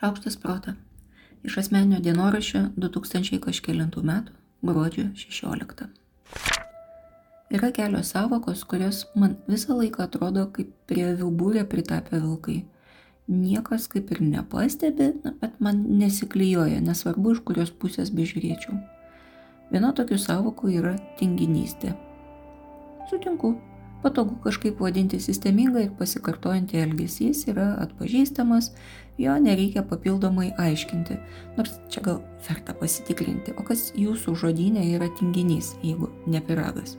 Šaukštas protą. Iš asmeninio dienoraščio 2000 kažkėlintų metų gruodžio 16. Yra kelios savokos, kurios man visą laiką atrodo kaip prie avių būrė pritapę vilkai. Niekas kaip ir nepastebi, bet man nesiklyjoja, nesvarbu iš kurios pusės bežiūrėčiau. Viena tokių savokų yra tinginystė. Sutinku, Patogu kažkaip vadinti sistemingą ir pasikartojantį elgesys yra atpažįstamas, jo nereikia papildomai aiškinti. Nors čia gal verta pasitikrinti, o kas jūsų žodynė yra tinginys, jeigu ne piragas.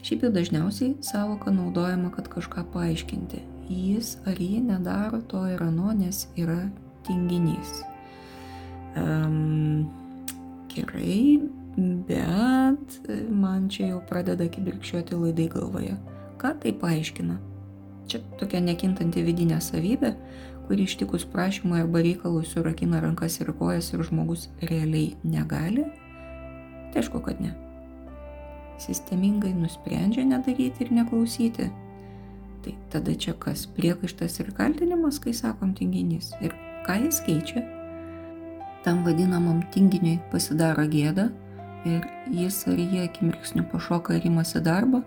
Šiaip jau dažniausiai savoka naudojama, kad kažką paaiškinti. Jis ar ji nedaro to ir ano, nes yra tinginys. Um, gerai, bet man čia jau pradeda kibirkščiuoti laidai galvoje. Ką tai paaiškina? Čia tokia nekintanti vidinė savybė, kuri ištikus prašymui arba reikalui surakina rankas ir kojas ir žmogus realiai negali? Tai aišku, kad ne. Sistemingai nusprendžia nedaryti ir neklausyti. Tai tada čia kas priekaištas ir kaltinimas, kai sakom tinginys. Ir ką jis keičia? Tam vadinamam tinginiui pasidaro gėda, ir jis ar jie akimirksniu pašoka ir imasi darbo?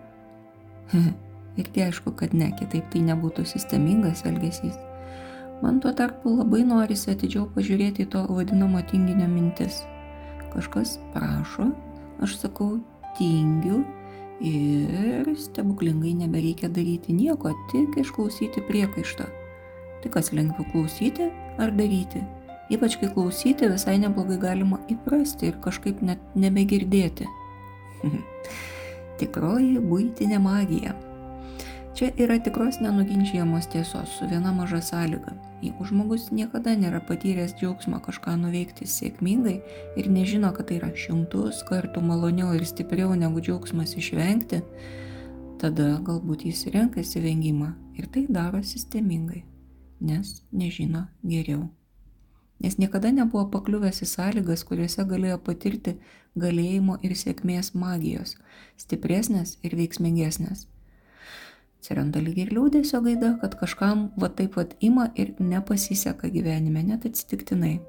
ir tai aišku, kad ne, kitaip tai nebūtų sistemingas elgesys. Man tuo tarpu labai norisi atidžiau pažiūrėti į to vadinamo tinginio mintis. Kažkas prašo, aš sakau tingiu ir stebuklingai nebereikia daryti nieko, tik išklausyti priekaištą. Tai kas lengviau klausyti ar daryti? Ypač kai klausyti visai neblogai galima įprasti ir kažkaip net nebegirdėti. Tikroji būtinė magija. Čia yra tikros nenuginčiamos tiesos su viena maža sąlyga. Jeigu žmogus niekada nėra patyręs džiaugsmą kažką nuveikti sėkmingai ir nežino, kad tai yra šimtus kartų maloniau ir stipriau negu džiaugsmas išvengti, tada galbūt jis renkasi vengimą ir tai daro sistemingai, nes nežino geriau nes niekada nebuvo pakliuvęs į sąlygas, kuriuose galėjo patirti galėjimo ir sėkmės magijos, stipresnės ir veiksmingesnės. Atsiranda lyg ir liūdėsio gaida, kad kažkam va taip va ima ir nepasiseka gyvenime, net atsitiktinai.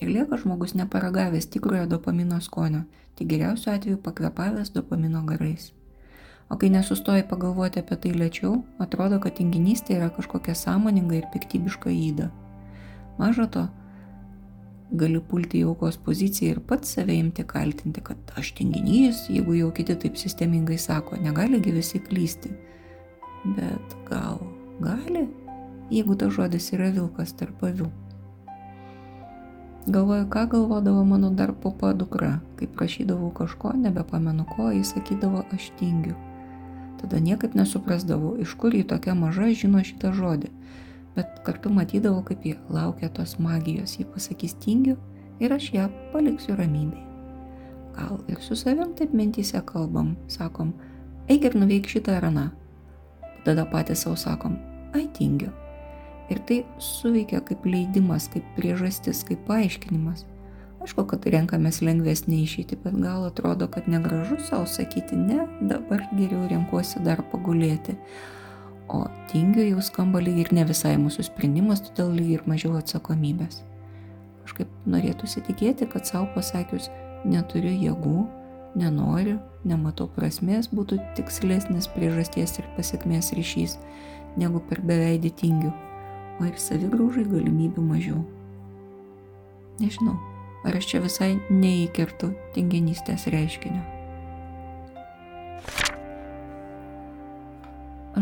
Ir lieka žmogus neparagavęs tikrojo dopamino skonio, tik geriausiu atveju pakvepavęs dopamino garais. O kai nesustoji pagalvoti apie tai lėčiau, atrodo, kad tinginystė yra kažkokia sąmoninga ir piktybiška įda. Maža to, gali pulti į aukos poziciją ir pats save imti kaltinti, kad aš tinginys, jeigu jau kiti taip sistemingai sako, negaligi visi klysti. Bet gal gali, jeigu ta žodis yra vilkas tarp avių. Galvoju, ką galvodavo mano dar popa dukra, kai prašydavau kažko, nebepamenu ko, jis sakydavo, aš tingiu. Tada niekaip nesuprasdavau, iš kur jį tokia maža žino šitą žodį bet kartu matydavau, kaip ji laukia tos magijos, ji pasakys tingiu ir aš ją paliksiu ramybėje. Gal ir su savim taip mintys kalbam, sakom, eik ir nuveik šitą ar aną. Tada patys savo sakom, ai tingiu. Ir tai suveikia kaip leidimas, kaip priežastis, kaip paaiškinimas. Aišku, kad renkamės lengvesnį išeitį, bet gal atrodo, kad negražu savo sakyti, ne, dabar geriau renkuosi dar pagulėti o tingiu jau skamba lyg ir ne visai mūsų sprendimas, todėl lyg ir mažiau atsakomybės. Kažkaip norėtųsi tikėti, kad savo pasakius neturiu jėgų, nenoriu, nematau prasmės, būtų tikslesnis priežasties ir pasiekmės ryšys negu per beveidį tingiu, o ir savigraužai galimybių mažiau. Nežinau, ar aš čia visai neįkertu tinginystės reiškinio.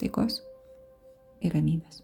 taikos ir ramybės.